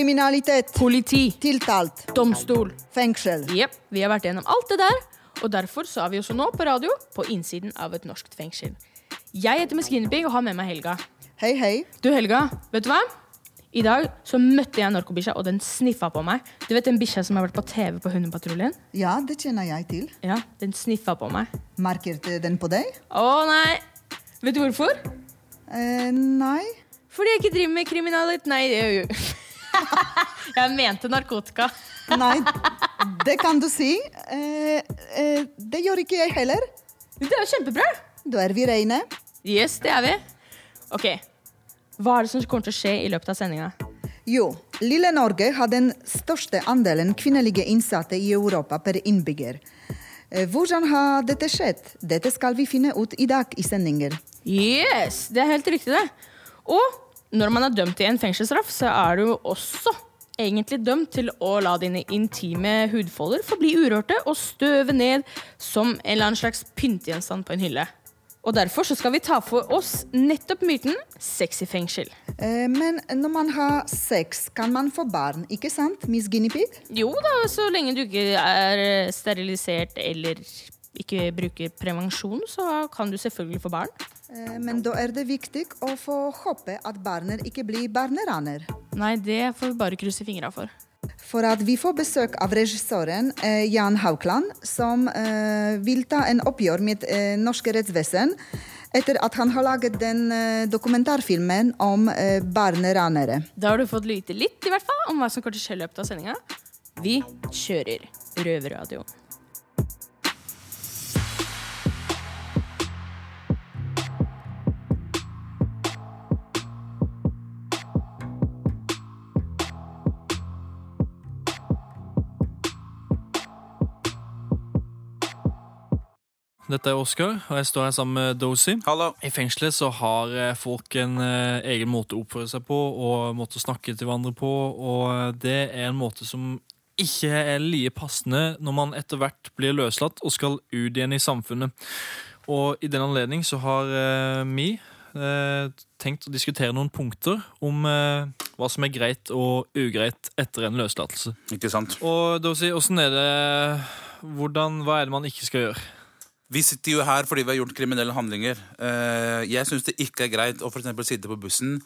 Kriminalitet. politi, Tiltalt. domstol. Fengsel. Jepp, vi har vært gjennom alt det der. Og derfor så er vi også nå på radio på innsiden av et norsk fengsel. Jeg heter Guinevere og har med meg Helga. Hei, hei. Du Helga, vet du hva? I dag så møtte jeg narkobikkja, og den sniffa på meg. Du vet den bikkja som har vært på TV på Hundepatruljen? Ja, det kjenner jeg til. Ja, den sniffa på meg. Markerte den på deg? Å nei! Vet du hvorfor? Eh, nei. Fordi jeg ikke driver med kriminalitet. Nei, det gjør jo Jeg mente narkotika. Nei, det kan du si. Eh, eh, det gjør ikke jeg heller. Det er jo kjempebra. Da er vi reine. Yes, det er vi. Ok, Hva er det som kommer til å skje i løpet av sendinga? Jo, lille Norge har den største andelen kvinnelige innsatte i Europa per innbygger. Eh, Hvordan har dette skjedd? Dette skal vi finne ut i dag i sendinger. Yes, det er helt riktig, det. Og når man er dømt til en fengselsstraff, så er du også egentlig dømt til å la dine intime hudfolder forbli urørte og støve ned som en eller annen slags pyntegjenstand på en hylle. Og derfor så skal vi ta for oss nettopp myten sex i fengsel. Eh, Men når man har sex, kan man få barn, ikke sant, Miss Guinea Pig? Jo da, så lenge du ikke er sterilisert eller ikke bruker prevensjon, så kan du selvfølgelig få barn. Eh, Men da er det viktig å få håpe at barnet ikke blir barneraner. Nei, det får vi bare krysse fingra for. For at vi får besøk av regissøren eh, Jan Haukland, som eh, vil ta en oppgjør med norske rettsvesen etter at han har laget den dokumentarfilmen om barneranere. Da har du fått lyte litt i hvert fall om hva som kommer til å skje i løpet av sendinga. Vi kjører Røverradio. Dette er Oskar, og jeg står her sammen med Dozy. I fengselet så har eh, folk en eh, egen måte å oppføre seg på og måte å snakke til hverandre på, og eh, det er en måte som ikke er like passende når man etter hvert blir løslatt og skal ut igjen i samfunnet. Og i den anledning så har eh, vi eh, tenkt å diskutere noen punkter om eh, hva som er greit og ugreit etter en løslatelse. Ikke sant? Og Dozy, åssen er det hvordan, Hva er det man ikke skal gjøre? Vi sitter jo her fordi vi har gjort kriminelle handlinger. Eh, Jeg syns det ikke er greit å for eksempel sitte på bussen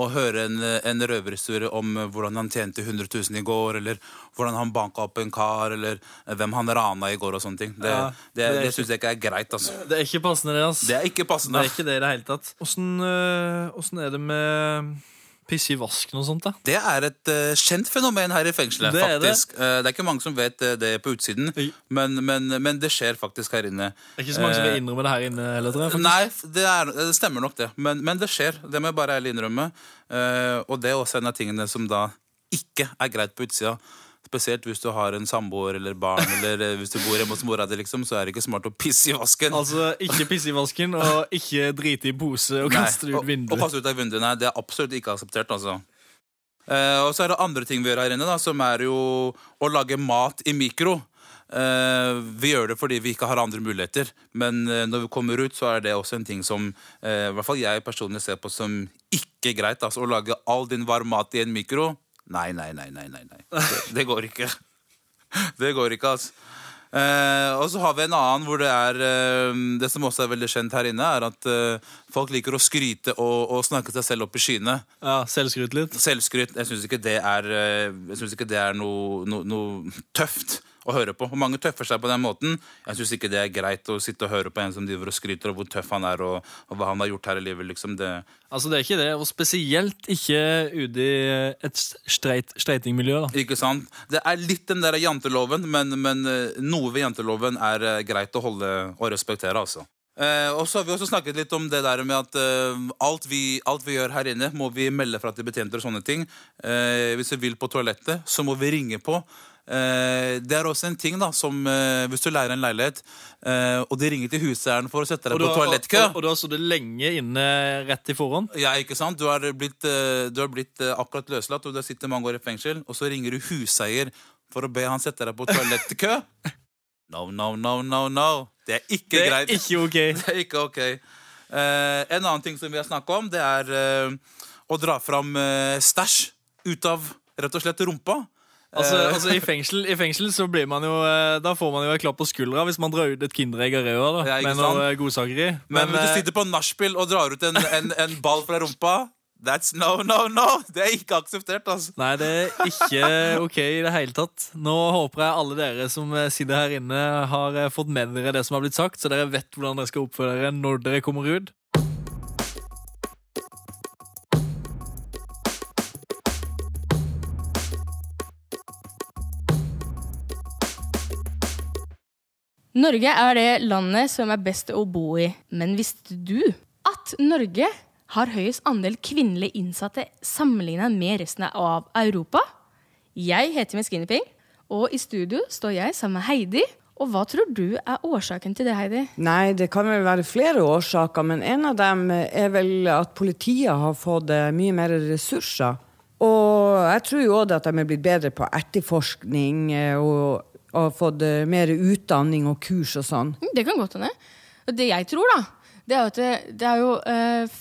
og høre en, en røverhistorie om hvordan han tjente 100 000 i går, eller hvordan han banka opp en kar, eller hvem han rana i går og sånne ting. Det, Ja, det, det det syns jeg ikke er greit, altså. Det er ikke passende, det. Altså. Det er ikke Det er ikke det i det hele tatt. Åssen øh, åssen er det med piss i vasken og sånt, da? Det er et uh, kjent fenomen her i fengselet. Det er det. faktisk. Eh, det er ikke mange som vet uh, det på utsiden, men, men, men det skjer faktisk her inne. Det er ikke så mange som vil innrømme det her inne heller, tror jeg. faktisk. Nei, det, er, det stemmer nok det. Men, men det skjer. Det må jeg bare ærlig innrømme. Og det er også en av tingene som da ikke er greit på utsida. Spesielt hvis du har en samboer eller barn, eller eh, hvis du bor hjemme hos mora di, liksom, så er det ikke smart å pisse i vasken. Altså, ikke pisse i vasken, og ikke drite i pose og kaste og- ut Og vinduet. kaste ut av vinduet. Nei, det er absolutt ikke akseptert, altså. Eh, og så er det andre ting vi gjør her inne, da, som er jo å lage mat i mikro. Eh, vi gjør det fordi vi ikke har andre muligheter, men eh, når vi kommer ut, så er det også en ting som eh, i hvert fall jeg personlig ser på som ikke greit. Altså Å lage all din varme mat i en mikro. Nei, nei, nei, nei, nei, nei. Det, det går ikke. Det går ikke, altså. Eh, og så har vi en annen hvor det er eh, Det som også er veldig kjent her inne, er at eh, folk liker å skryte og, og snakke seg selv opp i skyene. Ja, Selvskryt litt. Selvskryt. Jeg syns ikke det er, eh, jeg synes ikke det er noe, no, noe tøft å høre på. Og mange tøffer seg på den måten. Jeg syns ikke det er greit å sitte og høre på en som driver og skryter av hvor tøff han er, og, og hva han har gjort her i livet. Liksom det. Altså, det er ikke det, og spesielt ikke ute i et streit, streitingmiljø, da. Ikke sant? Det er litt den der janteloven, men, men eh, noe ved janteloven er eh, greit å holde og respektere, altså. Eh, og så har vi også snakket litt om det der med at eh, alt, vi, alt vi gjør her inne, må vi melde fra til betjenter og sånne ting. Eh, hvis vi vil på toalettet, så må vi ringe på. Eh, det er også en ting da som eh, Hvis du leier en leilighet, eh, og de ringer til huseieren for å sette deg Og på toalettkø Og, og du har sittet lenge inne rett i forhånd. ja, ikke sant? Du har blitt, du har blitt akkurat løslatt, og du har sittet mange år i fengsel, og så ringer du huseier for å be han sette deg på toalettkø. No, no, no, no, no. Det er ikke Det er greit. ikke ok. Det er ikke ok. Uh, en annen ting som vi har snakket om, det er uh, å dra fram uh, stæsj ut av rett og slett rumpa. Altså, altså i, fengsel, I fengsel så blir man jo Da får man jo et klapp på skuldra hvis man drar ut et Kinderegg av Ja, med noe godsaker i. Men hvis eh, du sitter på nachspiel og drar ut en, en, en ball fra rumpa That's no, no, no! Det er ikke akseptert, altså. Nei, det er ikke ok i det hele tatt. Nå håper jeg alle dere som eh, sitter her inne, har eh, fått med dere det som har blitt sagt, så dere vet hvordan dere skal oppføre dere når dere kommer ut. Norge er det landet som er best å bo i. Men visste du at Norge har høyest andel kvinnelige innsatte sammenlignet med resten av Europa? Jeg heter Miss Guinea og i studio står jeg sammen med Heidi. Og hva tror du er årsaken til det, Heidi? Nei, det kan vel være flere årsaker, men en av dem er vel at politiet har fått eh, mye mer ressurser. Og jeg tror jo òg at de er blitt bedre på etterforskning eh, og har fått eh, mer utdanning og kurs og sånn. Mm, Det kan godt hende. Det jeg tror, da, det er jo det, det er jo eh,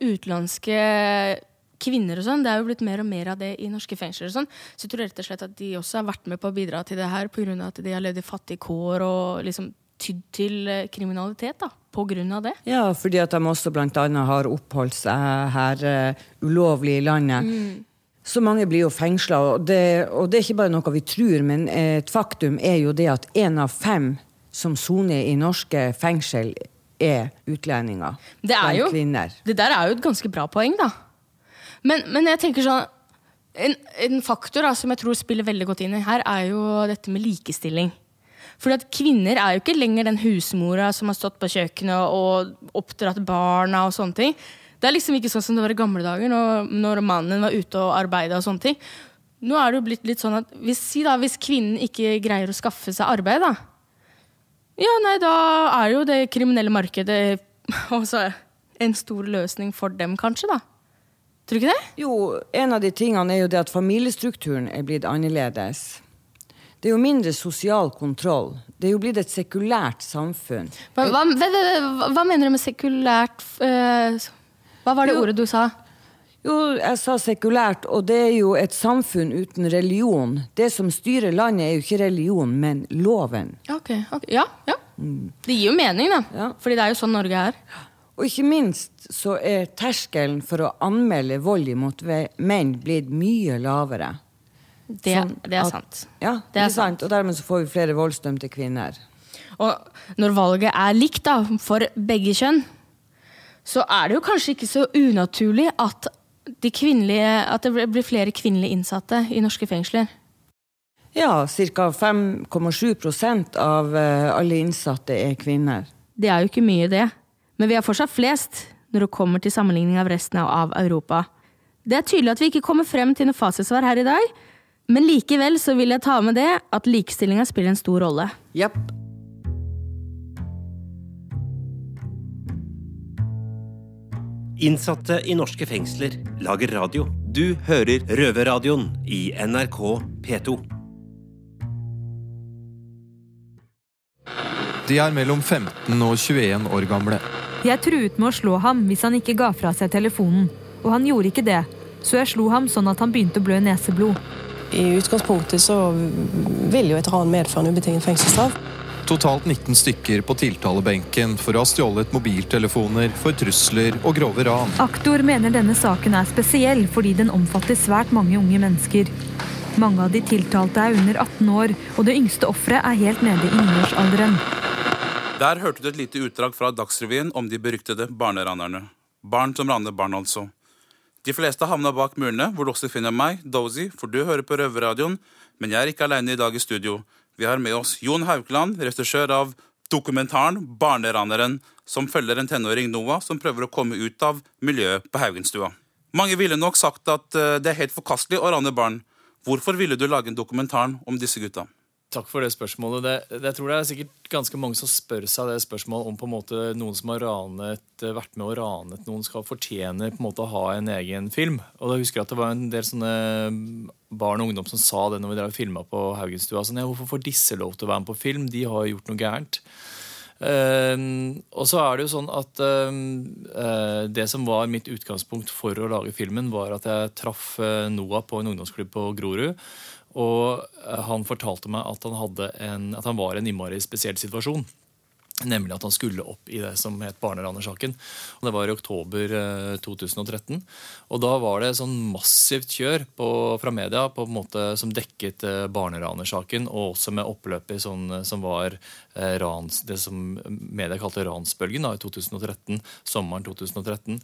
utenlandske kvinner og sånn. Det er jo blitt mer og mer av det i norske fengsler og sånn. Så jeg tror rett og slett at de også har vært med på å bidra til det her pga. at de har levd i fattige kår og liksom tydd til eh, kriminalitet, da. På grunn av det. Ja, fordi at de også annet har oppholdt seg her uh, ulovlig i landet. Så mange blir jo fengsla, og, det- og det er ikke bare noe vi tror, men et faktum er jo det at én av fem som soner i norske fengsel, er utlendinger. Det er jo-. Det der er jo et ganske bra poeng, da. Men, men jeg tenker sånn en, en faktor da, som jeg tror spiller veldig godt inn i her, er jo dette med likestilling. Fordi at Kvinner er jo ikke lenger den husmora som har stått på kjøkkenet og oppdratt barna. og sånne ting. Det er liksom ikke sånn som det var i gamle dager, når, når mannen var ute og arbeida. og sånne ting. Nå er det jo blitt litt sånn at hvis, da, hvis kvinnen ikke greier å skaffe seg arbeid, da, ja, nei, da er jo det kriminelle markedet også en stor løsning for dem, kanskje, da. Tror du ikke det? Jo, en av de tingene er jo det at familiestrukturen er blitt annerledes. Det er jo mindre sosial kontroll. Det er jo blitt et sekulært samfunn. Hva, hva, hva, hva, hva mener du med sekulært uh, Hva var det Jo. ordet du sa? Jo, jeg sa sekulært, og det er jo et samfunn uten religion. Det som styrer landet, er jo ikke religion, men loven. Ok, ok, Ja, ja. Det gir jo mening, da. Ja. Fordi det er jo sånn Norge er. Og ikke minst så er terskelen for å anmelde vold imot menn blitt mye lavere. Det, Sånn det er sant. Ja, Det er ikke sant? Og dermed så får vi flere voldsdømte kvinner. Og når valget er likt da, for begge kjønn, så er det jo kanskje ikke så unaturlig at, de at det blir flere kvinnelige innsatte i norske fengsler. Ja, ca. 5,7 av eh, alle innsatte er kvinner. Det er jo ikke mye, det. Men vi er fortsatt flest når det kommer til sammenligning av resten av- Europa. Det er tydelig at vi ikke kommer frem til noe fasitsvar her i dag, men likevel så vil jeg ta med det at likestillinga spiller en stor rolle. Japp. Innsatte i norske fengsler lager radio. Du hører Røverradioen i NRK P2. De er mellom 15 og 21 år gamle. Jeg truet med å slå ham hvis han ikke ga fra seg telefonen, og han gjorde ikke det, så jeg slo ham sånn at han begynte å blø neseblod. I utgangspunktet så vil jo et ran medføre en ubetinget fengselsstraff. Totalt 19 stykker på tiltalebenken for å ha stjålet mobiltelefoner for trusler og grove ran. Aktor mener denne saken er spesiell fordi den omfatter svært mange unge mennesker. Mange av de tiltalte er under 18 år, og det yngste offeret er helt nede i niårsalderen. Der hørte du et lite utdrag fra Dagsrevyen om de beryktede barneranerne. Barn som raner barn, altså. De fleste havna bak murene, hvor du også finner meg, Dozy, for du hører på Røverradioen. Men jeg er ikke alene i dag i studio. Vi har med oss Jon Haukeland, regissør av dokumentaren 'Barneraneren', som følger en tenåring, Noah, som prøver å komme ut av miljøet på Haugenstua. Mange ville nok sagt at eh, det er helt forkastelig å rane barn. Hvorfor ville du lage en dokumentar om disse gutta? Takk for det spørsmålet. Det, jeg tror det er sikkert ganske mange som spør seg det spørsmålet om på en måte noen som har ranet, eh, vært med og ranet noen, skal fortjene på en måte å ha en egen film. Og da husker jeg at det var en del sånne barn og ungdom som sa det når vi drev filma på Haugenstua. Sånn, ja, hvorfor får disse lov til å være med på film? De har gjort noe gærent. Um, og så er det jo sånn at um, uh, det som var mitt utgangspunkt for å lage filmen, var at jeg traff eh, Noah på en ungdomsklubb på Grorud. Og eh, han fortalte meg at han, en, at han var i en innmari spesiell situasjon. Nemlig at han skulle opp i det som het barneranersaken. Det var i oktober eh, 2013. Og da var det sånn massivt kjør på, fra media på en måte som dekket eh, barneranersaken, og også med oppløpet sånn, eh, som var eh, rans, det som media kalte ransbølgen da, i 2013, sommeren 2013.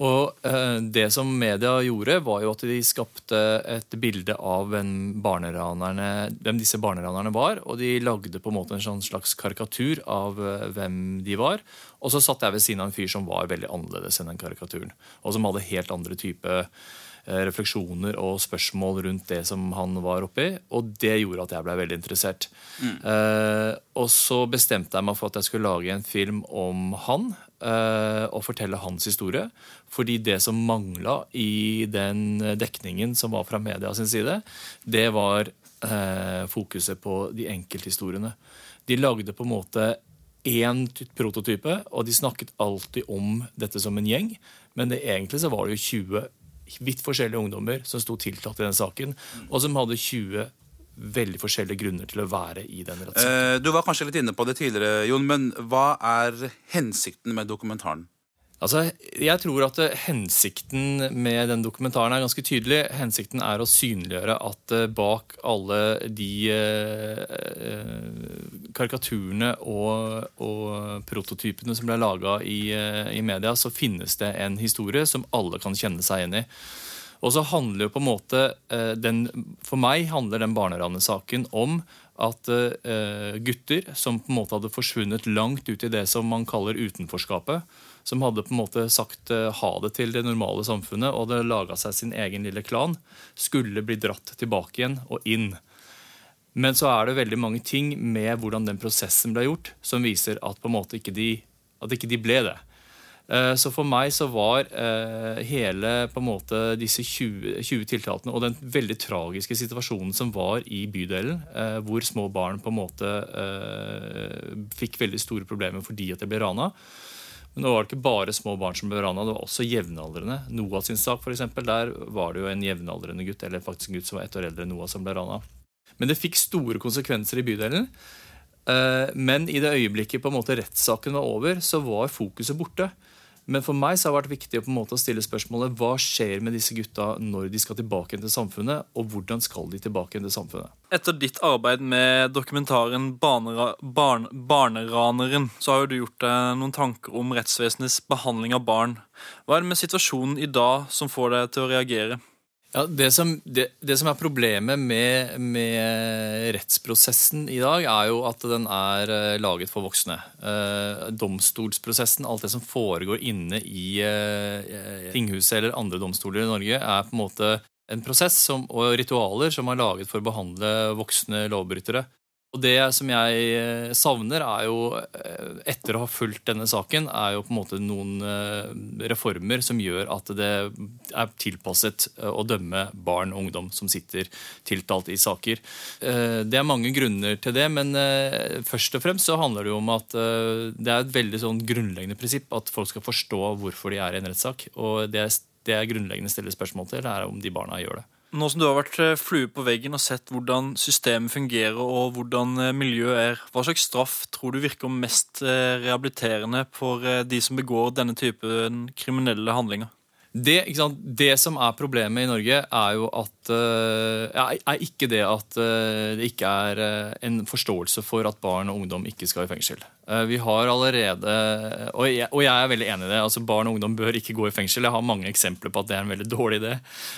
Og eh, Det som media gjorde, var jo at de skapte et bilde av hvem, hvem disse barneranerne var. Og de lagde på en måte en sånn slags karikatur av eh, hvem de var. Og så satt jeg ved siden av en fyr som var veldig annerledes enn den karikaturen. Og som hadde helt andre type eh, refleksjoner og spørsmål rundt det som han var oppi. Og det gjorde at jeg ble veldig interessert. Eh, og så bestemte jeg meg for at jeg skulle lage en film om han. Eh, og fortelle hans historie. Fordi det som mangla i den dekningen som var fra media sin side, det var eh, fokuset på de enkelthistoriene. De lagde på en måte én prototype, og de snakket alltid om dette som en gjeng. Men det, egentlig så var det jo 20 vidt forskjellige ungdommer som sto tiltalt i den saken, og som hadde 20 veldig forskjellige grunner til å være i den rettssaken. Eh, du var kanskje litt inne på det tidligere, Jon, men hva er hensikten med dokumentaren? Altså, jeg tror at Hensikten med den dokumentaren er ganske tydelig. Hensikten er å synliggjøre at eh, bak alle de eh, karikaturene og, og prototypene som ble laga i, i media, så finnes det en historie som alle kan kjenne seg igjen i. Og så handler jo på en måte eh, den, For meg handler den barneranesaken om at eh, gutter som på en måte hadde forsvunnet langt ut i det som man kaller utenforskapet, som hadde på en måte sagt eh, ha det til det normale samfunnet og hadde laga seg sin egen lille klan, skulle bli dratt tilbake igjen og inn. Men så er det veldig mange ting med hvordan den prosessen ble gjort, som viser at på en måte ikke de, ikke de ble det. Eh, Så for meg så var eh, hele på en måte disse 20, 20 tiltakene og den veldig tragiske situasjonen som var i bydelen, eh, hvor små barn på en måte fikk veldig store problemer fordi at de ble rana. Men nå var det ikke bare små barn som ble rana, det var også jevnaldrende. Noah sin sak, eksempel, der var det jo en jevnaldrende gutt, eller faktisk en gutt som var ett år eldre enn Noah, som ble rana. Men det fikk store konsekvenser i bydelen. Men i det øyeblikket på en måte rettssaken var over, så var fokuset borte. Men for meg så har det vært viktig å på en måte stille spørsmålet hva skjer med disse gutta når de skal tilbake til samfunnet, og hvordan skal de tilbake til samfunnet? Etter ditt arbeid med dokumentaren Barnera, barn, 'Barneraneren', så har jo du gjort deg noen tanker om rettsvesenets behandling av barn. Hva er det med situasjonen i dag som får deg til å reagere? Ja, det, som, det, det som er problemet med, med rettsprosessen i dag, er jo at den er eh, laget for voksne. Eh, domstolsprosessen, alt det som foregår inne i eh, tinghuset eller andre domstoler i Norge, er på en måte en prosess som, og ritualer som er laget for å behandle voksne lovbrytere. Og det som jeg eh, savner, er jo, eh, etter å ha fulgt denne saken, er jo på en måte noen eh, reformer som gjør at det er tilpasset å dømme barn og ungdom som sitter tiltalt i saker. Det er mange grunner til det, men først og fremst så handler det jo om at det er et veldig sånn grunnleggende prinsipp at folk skal forstå hvorfor de er i en rettssak. Og det, er grunnleggende stiller spørsmål til, er om de barna gjør det. Nå som du har vært eh, flue på veggen og sett hvordan systemet fungerer og hvordan eh, miljøet er, hva slags straff tror du virker mest eh, rehabiliterende for de som begår denne typen kriminelle handlinger? Det, det som er problemet i Norge, er jo at eh, er, ikke det at eh, det ikke er eh, en forståelse for at barn og ungdom ikke skal i fengsel. Vi har allerede og jeg, og jeg er veldig enig i det. altså Barn og ungdom bør ikke gå i fengsel. Jeg har mange eksempler på at det er en veldig dårlig idé.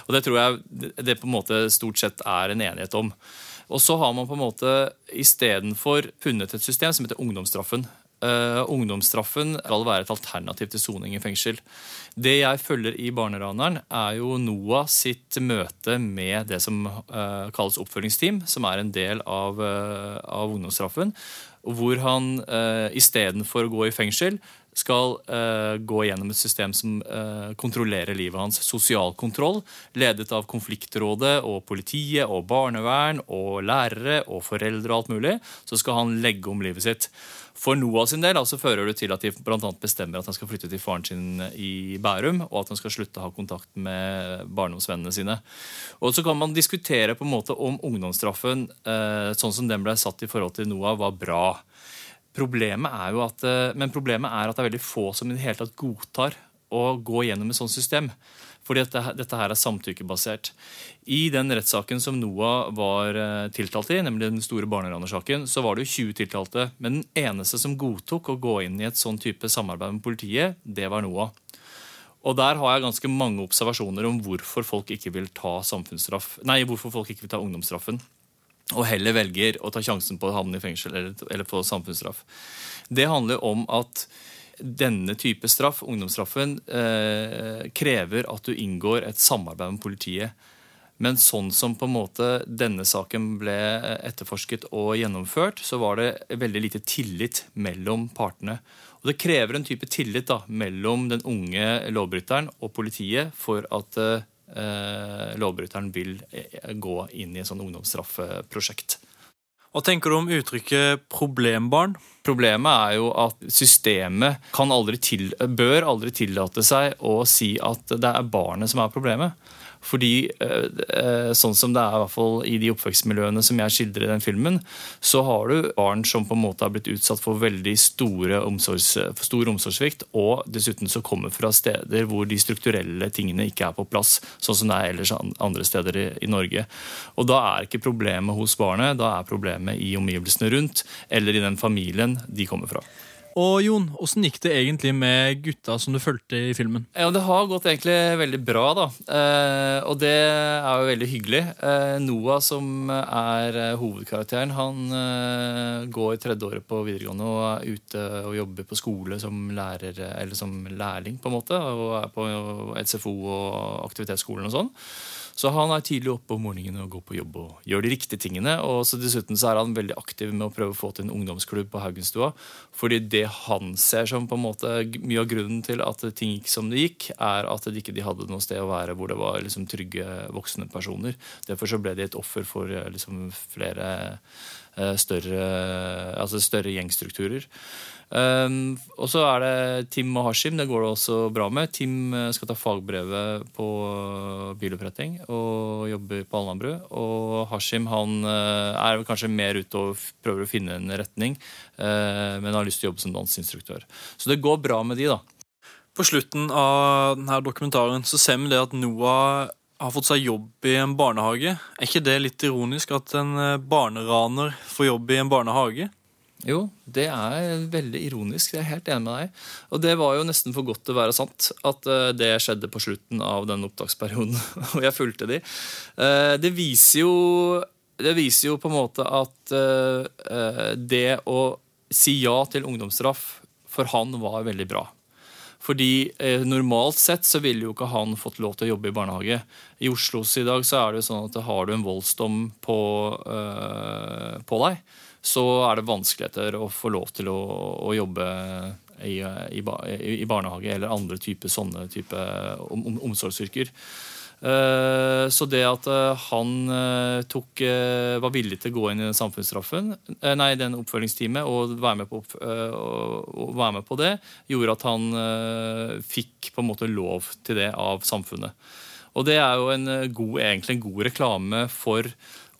Og det tror jeg det på en måte stort sett er en enighet om. Og så har man på en måte istedenfor funnet et system som heter ungdomsstraffen. Eh, ungdomsstraffen skal være et alternativ til soning i fengsel. Det jeg følger i Barneraneren, er jo Noah sitt møte med det som uh, kalles oppfølgingsteam, som er en del av, uh, av ungdomsstraffen. Hvor han uh, istedenfor å gå i fengsel, skal uh, gå gjennom et system som uh, kontrollerer livet hans. Sosial kontroll, ledet av konfliktrådet og politiet og barnevern og lærere og foreldre og alt mulig. Så skal han legge om livet sitt. For Noah sin del altså, fører det til at de blant annet bestemmer at han skal flytte til faren sin i Bærum, og at han skal slutte å ha kontakt med barndomsvennene sine. Og Så kan man diskutere på en måte om ungdomsstraffen uh, sånn som den ble satt i forhold til Noah, var bra. Problemet er jo at, eh, men problemet er at det er veldig få som i det hele tatt godtar å gå gjennom et sånt system. Fordi dette, dette her er samtykkebasert. I den rettssaken som Noah var eh, tiltalt i, nemlig den store barneranersaken, så var det jo 20 tiltalte. Men den eneste som godtok å gå inn i et sånn type samarbeid med politiet, det var Noah. Og der har jeg ganske mange observasjoner om hvorfor folk ikke vil ta nei, hvorfor folk ikke vil ta ungdomsstraffen og heller velger å ta sjansen på å havne i fengsel eller, eller få samfunnsstraff. Det handler om at denne type straff, ungdomsstraffen, eh, krever at du inngår et samarbeid med politiet. Men sånn som på en måte denne saken ble etterforsket og gjennomført, så var det veldig lite tillit mellom partene. Og Det krever en type tillit da, mellom den unge lovbryteren og politiet for at eh, lovbryteren vil eh, gå inn i et sånn ungdomsstraffeprosjekt. Hva tenker du om uttrykket 'problembarn'? Problemet er jo at systemet kan aldri til, bør aldri tillate seg å si at det er barnet som er problemet. Fordi eh, eh, sånn som det er i hvert fall i de oppvekstmiljøene som jeg skildrer i den filmen, så har du barn som på en måte har blitt utsatt for veldig omsorgs, for stor omsorgssvikt, og dessuten så kommer fra steder hvor de strukturelle tingene ikke er på plass, sånn som det er ellers andre steder i, i Norge. Og da er ikke problemet hos barnet, da er problemet i omgivelsene rundt, eller i den familien de kommer fra. Og Jon, Åssen gikk det egentlig med gutta som du fulgte i filmen? Ja, Det har gått egentlig veldig bra, da. Eh, og det er jo veldig hyggelig. Eh, Noah, som er eh, hovedkarakteren, han eh, går tredje året på videregående og er ute og jobber på skole som lærer, eller som lærling, på en måte. Og er på SFO og aktivitetsskolen og sånn. Så han er tidlig oppe om morgenen og går på jobb og gjør de riktige tingene. Og så dessuten så er han veldig aktiv med å prøve å få til en ungdomsklubb på Haugenstua. Fordi det han ser som på en måte mye av grunnen til at ting gikk som det gikk, er at de ikke hadde noe sted å være hvor det var liksom trygge voksne personer. Derfor så ble de et offer for eh, liksom flere eh, større, altså større gjengstrukturer. Um, og så er det Tim og Hashim. Det går det også bra med. Tim eh, skal ta fagbrevet på biloppretting og jobber på Alnabru. Og Hashim han uh, er kanskje mer ute og prøver å finne en retning, uh, men har lyst til å jobbe som dansinstruktør. Så det går bra med de, da. På slutten av denne dokumentaren så ser vi det at Noah har fått seg jobb i en barnehage. Er ikke det litt ironisk at en barneraner får jobb i en barnehage? Jo, det er veldig ironisk. Jeg er helt enig med deg. Og det var jo nesten for godt til å være sant at uh, det skjedde på slutten av den opptaksperioden. og jeg fulgte de. Uh, det viser jo det viser jo på en måte at uh, det å si ja til ungdomsstraff for han var veldig bra. Fordi eh, Normalt sett så ville jo ikke han fått lov til å jobbe i barnehage. I Oslo i dag så er det jo sånn at har du en voldsdom på, eh, på deg, så er det vanskeligheter å få lov til å, å jobbe i, i, i, barnehage eller andre typer sånne type om, om, omsorgsyrker. Uh, så det at uh, han uh, tok, var villig til å gå inn i den samfunnsstraffen, nei, den oppfølgingsteamet og være med, på, og være med på det, gjorde at han fikk på en måte lov til det av samfunnet. Og det er jo en god, egentlig en god reklame for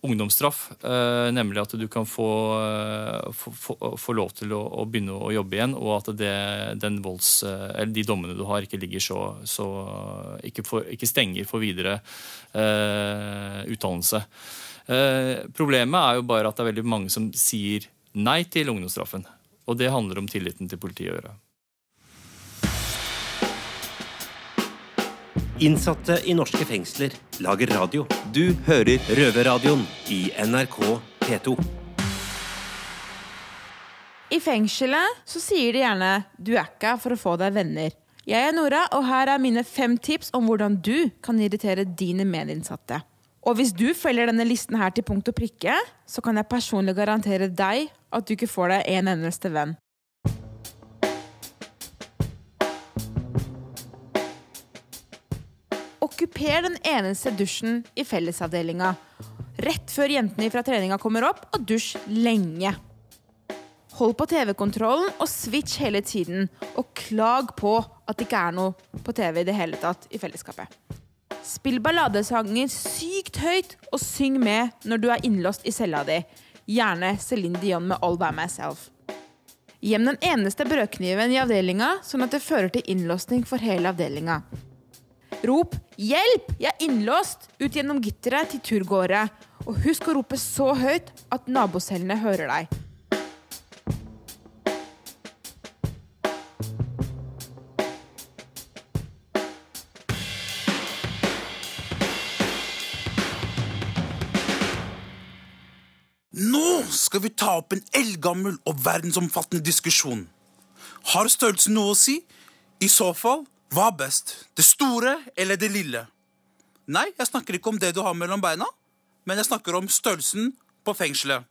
ungdomsstraff, eh, nemlig at du kan få, eh, få, få, få lov til å, å, begynne å jobbe igjen, og at det, volds, eh, de dommene du har, ikke ligger så, så ikke, for, ikke, stenger for videre eh, utdannelse. Eh, problemet er jo bare at det er veldig mange som sier nei til ungdomsstraffen. Og det handler om tilliten til politiet å gjøre. Innsatte i norske fengsler lager radio. Du hører Røverradioen i NRK P2. I fengselet så sier de gjerne 'du er ikke her for å få deg venner'. Jeg er Nora, og her er mine fem tips om hvordan du kan irritere dine medinnsatte. Og hvis du følger denne listen her til punkt og prikke, så kan jeg personlig garantere deg at du ikke får deg en eneste venn. Kuper den eneste dusjen i fellesavdelinga. Rett før jentene fra treninga kommer opp, og dusj lenge. Hold på TV-kontrollen og switch hele tiden. Og klag på at det ikke er noe på TV i det hele tatt i fellesskapet. Spill balladesanger sykt høyt, og syng med når du er innlåst i cella di. Gjerne Céline Dion med All By Myself. Gjem den eneste brødkniven i avdelinga, sånn at det fører til innlåsning for hele avdelinga. Rop 'hjelp, jeg er innlåst' ut gjennom gitteret til turgåere. Og husk å rope så høyt at nabocellene hører deg. Nå skal vi ta opp en eldgammel og verdensomfattende diskusjon. Har størrelsen noe å si? I så fall, hva er best? Det store eller det lille? Nei, jeg snakker ikke om det du har mellom beina, men jeg snakker om størrelsen på fengselet.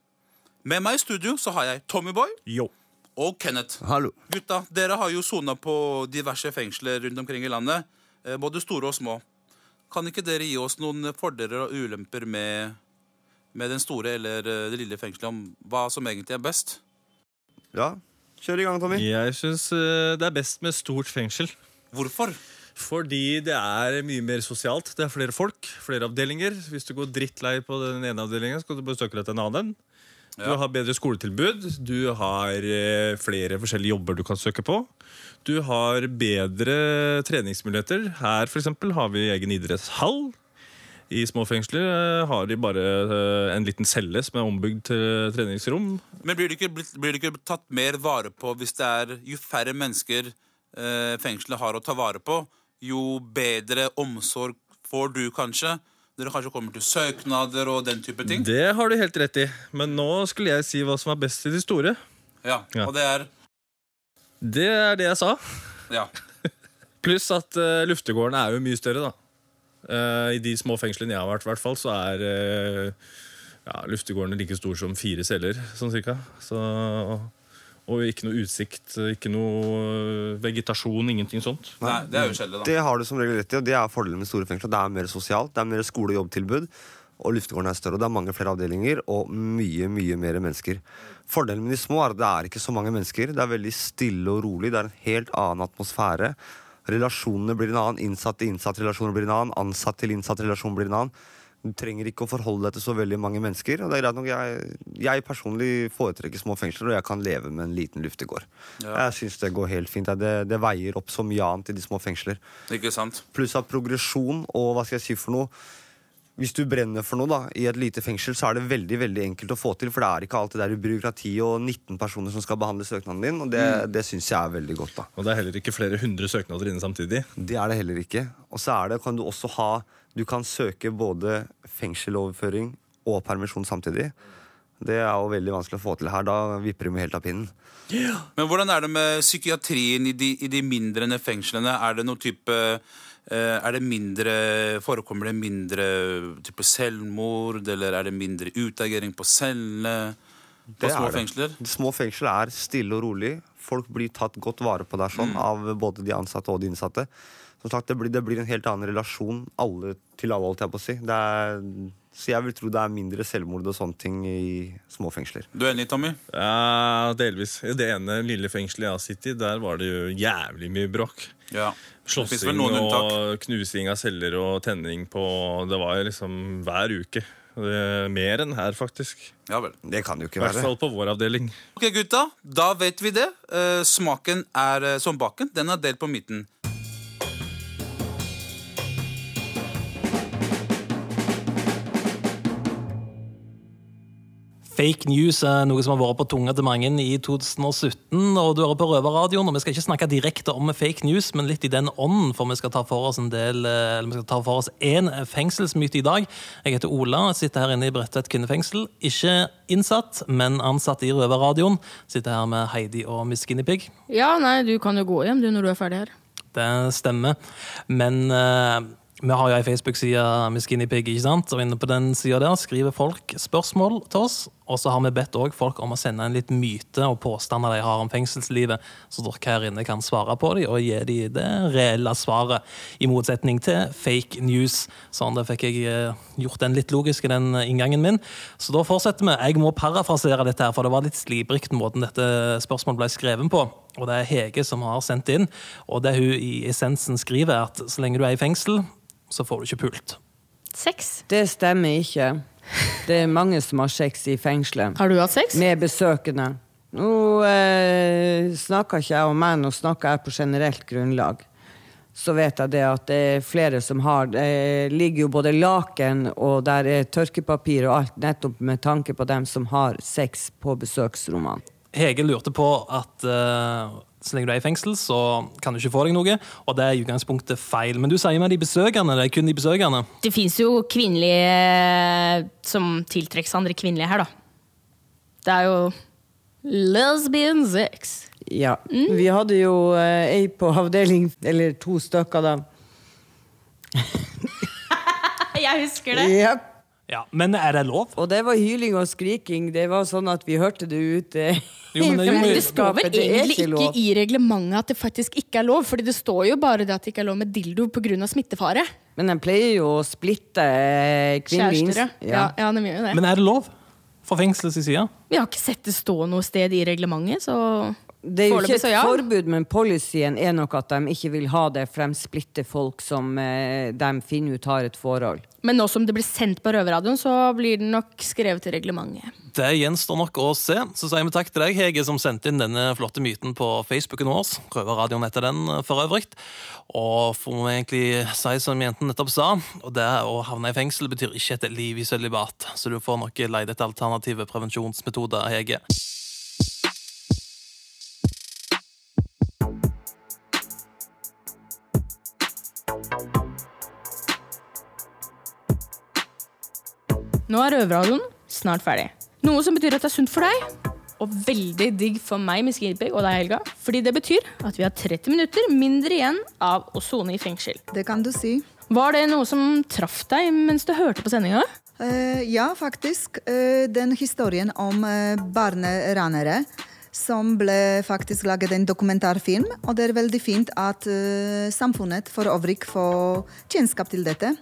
Med meg i studio så har jeg Tommyboy og Kenneth. Hallo. Gutta, dere har jo sona på diverse fengsler rundt omkring i landet. eh, Både store og små. Kan ikke dere gi oss noen fordeler og ulemper med, med den store eller eh, det lille fengselet, om hva som egentlig er best? Ja, kjør i gang, Tommy. Jeg syns det er best med stort fengsel. Hvorfor? Fordi det er mye mer sosialt. Det er flere folk, flere avdelinger. Hvis du går drittlei på den ene avdelingen, skal du besøke deg til en annen. Du Ja. har bedre skoletilbud. Du har eh, flere forskjellige jobber du kan søke på. Du har bedre treningsmuligheter. Her for eksempel, har vi egen idrettshall. I små fengsler eh, har de bare eh, en liten celle som er ombygd til treningsrom. Men blir det ikke, blir det ikke tatt mer vare på hvis det er jo færre mennesker fengselet har å ta vare på, jo bedre omsorg får du kanskje? Dere kanskje kommer til søknader og den type ting? Det har du helt rett i. Men nå skulle jeg si hva som er best i de store. Ja, Ja. og det er Det er det jeg sa. Ja. Pluss at uh, luftegården er jo mye større, da. Uh, I de små fengslene jeg har vært, i hvert fall, så er uh, ja, luftegården like stor som fire celler, sånn cirka. Så, og ikke noe utsikt, ikke noe vegetasjon, ingenting sånt. Nei, det er jo kjedelig, da. Det har du som regel rett i, og det er fordelen med store fengsler. Det er mer sosialt, det er mer skole- og jobbtilbud. Og luftegården er større, og det er mange flere avdelinger og mye mye mer mennesker. Fordelen med de små er at det er ikke så mange mennesker. Det er veldig stille og rolig. Det er en helt annen atmosfære. Relasjonene blir en annen. Innsatt til innsatt-relasjoner blir en annen. Ansatt til innsatt-relasjon blir en annen. Du trenger ikke å forholde deg til så veldig mange mennesker. Og det er greit nok, jeg, jeg personlig foretrekker små fengsler, og jeg kan leve med en liten luftegård. Ja. Jeg synes det går helt fint. Det, det veier opp så mye annet i de små fengsler. Ikke sant? Pluss av progresjon og hva skal jeg si for noe Hvis du brenner for noe da, i et lite fengsel, så er det veldig veldig enkelt å få til. For det er ikke alt det der byråkrati og 19 personer som skal behandle søknaden din. Og det, Mm. det syns jeg er veldig godt. da Og det er heller ikke flere hundre søknader inne samtidig. Det er det heller ikke. Og så er det, kan du også ha Du kan søke både fengseloverføring og permisjon samtidig. Det er jo veldig vanskelig å få til her. Da vipper de helt av pinnen. Men hvordan er det med psykiatrien i de, i de mindre fengslene? Er det noe type er det mindre, Forekommer det mindre type selvmord, eller er det mindre utagering på cellene? På Det små er det. fengsler? Små fengsler er stille og rolig. Folk blir tatt godt vare på der sånn, Mm. av både de ansatte og de innsatte. Som sagt, det blir, det blir en helt annen relasjon alle, til alle, holdt jeg på å si. Det er, så jeg vil tro det er mindre selvmord og sånne ting i små fengsler. Du er enig, Tommy? Ja, delvis. I det ene lille fengselet jeg har sittet i, der var det jo jævlig mye bråk. Ja. Slåssing og knusing av celler og tenning på Det var jo liksom hver uke. Mer enn her, faktisk. Ja vel. Det kan det jo I hvert fall på vår avdeling. Ok, gutta. Da vet vi det. Eh, smaken er eh, som baken. Den er delt på midten. Fake news er noe som har vært på tunga til mange i 2017. og Du hører på Røverradioen, og vi skal ikke snakke direkte om fake news, men litt i den ånden, for vi skal ta for oss en del, eller vi skal ta for oss én fengselsmyte i dag. Jeg heter Ola, sitter her inne i Bredtvet kvinnefengsel. Ikke innsatt, men ansatt i Røverradioen. Sitter her med Heidi og Miss Guinepeig. Ja, nei, du kan jo gå hjem du når du er ferdig her. Det stemmer. Men eh, Vi har jo ei Facebook-side med Skinnypig, ikke sant? og inne på den sida der skriver folk spørsmål til oss. Og så har vi bedt også folk om å sende en litt myte og påstander de har om fengselslivet, så dere her inne kan svare på dem og gi dem det reelle svaret, i motsetning til fake news. Sånn, da fikk jeg eh, gjort den litt logisk i den inngangen min. Så da fortsetter vi. Jeg må parafrasere dette, her, for det var litt slibrikt måten dette spørsmålet ble skrevet på. Og det er Hege som har sendt inn, og det hun i essensen skriver, er at så lenge du er i fengsel, så får du ikke pult. Sex? Det stemmer ikke. Det er mange som har sex i fengselet. Har du hatt sex? Med besøkende. Nå eh, snakker ikke jeg om meg, nå snakker jeg på generelt grunnlag. Så vet jeg det at det er flere som har Det ligger jo både laken og der er tørkepapir og alt, nettopp med tanke på dem som har sex på besøksrommene. Hege lurte på at eh, så lenge du er i fengsel, så kan du ikke få deg noe. Og det er i utgangspunktet feil. Men du sier med de besøkende. Det er kun de besøkende. Det fins jo kvinnelige eh, som tiltrekker seg andre kvinnelige her, da. Det er jo lesbian sex. Ja. Vi hadde jo eh, ei på avdeling, eller to stykker, da. Jeg husker det. Jep. Ja, Men er det lov? Og det var hyling og skriking. Det var sånn at vi hørte det ute. Jo, men det- jo, men det står vel. Det egentlig ikke lov. i reglementet at det faktisk ikke er lov. Fordi det står jo bare det at det ikke er lov med dildo pga. smittefare. Men den pleier jo å splitte eh, kvinnelige ja. ja. Ja, de gjør jo det. Men er det lov? Fra fengselets side? Vi har ikke sett det stå noe sted i reglementet, så Det er jo ikke et forbud, men policyen er nok at de ikke vil ha det, for de splitter folk som eh, de finner ut har et forhold. Men nå som det blir sendt på Røverradioen, så blir det nok skrevet i reglementet. Det gjenstår nok å se. Så sier vi takk til deg, Hege, som sendte inn denne flotte myten på Facebooken vår. Røverradioen heter den eh, for øvrig. Og får vi egentlig si som jenten nettopp sa, og det å havne i fengsel betyr ikke et liv i sølibat. Så du får nok leide etter alternative prevensjonsmetoder, Hege. Nå er Røverradioen snart ferdig. Noe som betyr at det er sunt for deg, og veldig digg for meg med Skinnypig og deg, Helga. Fordi det betyr at vi har 30 minutter mindre igjen av å sone i fengsel. Det kan du si. Var det noe som traff deg mens du hørte på sendinga? Uh, ja, faktisk. Uh, den historien om uh, barneranere som ble faktisk laget en dokumentarfilm. Og det er veldig fint at eh, samfunnet for øvrig får kjennskap til dette.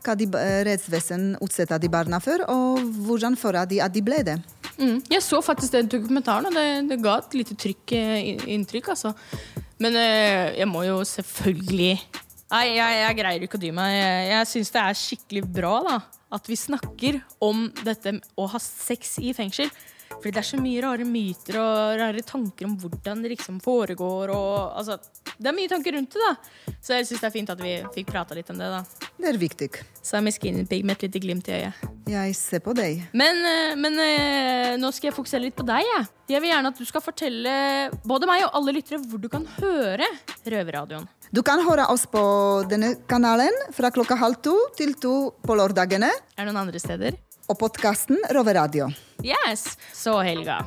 Hva de, uh, rettsvesen utsetter de barna for, og hvordan får de at de ble det. Mm. Jeg så faktisk den dokumentaren, og det, det ga et lite trykk, eh, inntrykk, altså. Men eh, jeg må jo selvfølgelig Nei, jeg, jeg greier ikke å dy meg. Jeg, jeg syns det er skikkelig bra da, at vi snakker om dette å ha sex i fengsel. Fordi det er så mye rare myter og rare tanker om hvordan det liksom foregår. Og, altså, det er mye tanker rundt det, da. Så jeg syns det er fint at vi fikk prata litt om det. da. Det er viktig. Så vi skinny pig med et lite glimt i øyet. Jeg ser på deg. Men, eh, men eh, nå skal jeg fokusere litt på deg. Jeg. jeg vil gjerne at du skal fortelle både meg og alle lyttere hvor du kan høre Røverradioen. Du kan høre oss på denne kanalen fra klokka halv to til to på lørdagene. Er det noen andre steder? Og podkasten Roveradio. Yes! Så Helga,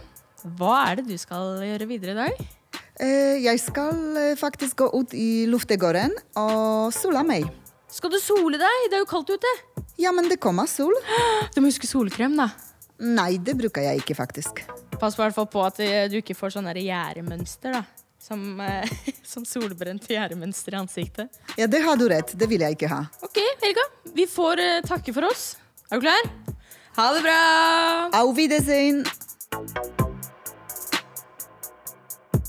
hva er det du skal gjøre videre i dag? Eh, jeg skal eh, faktisk gå ut i luftegården og sole meg. Skal du sole deg? Det er jo kaldt ute. Ja, men det kommer sol. Du må huske solkrem, da. Nei, det bruker jeg ikke, faktisk. Pass i hvert fall på at eh, du ikke får sånn gjerdemønster, da. Som, eh, som solbrent gjerdemønster i ansiktet. Ja, det har du rett. Det vil jeg ikke ha. Ok, Helga. Vi får eh, takke for oss. Er du klar? Ha det bra! Auf Wiedersehen!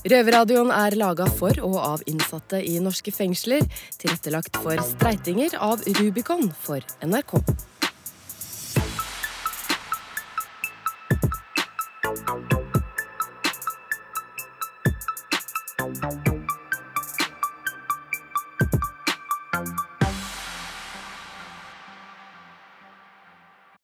Røverradioen er laga for og av innsatte i norske fengsler. Tilrettelagt for streitinger av Rubicon for NRK.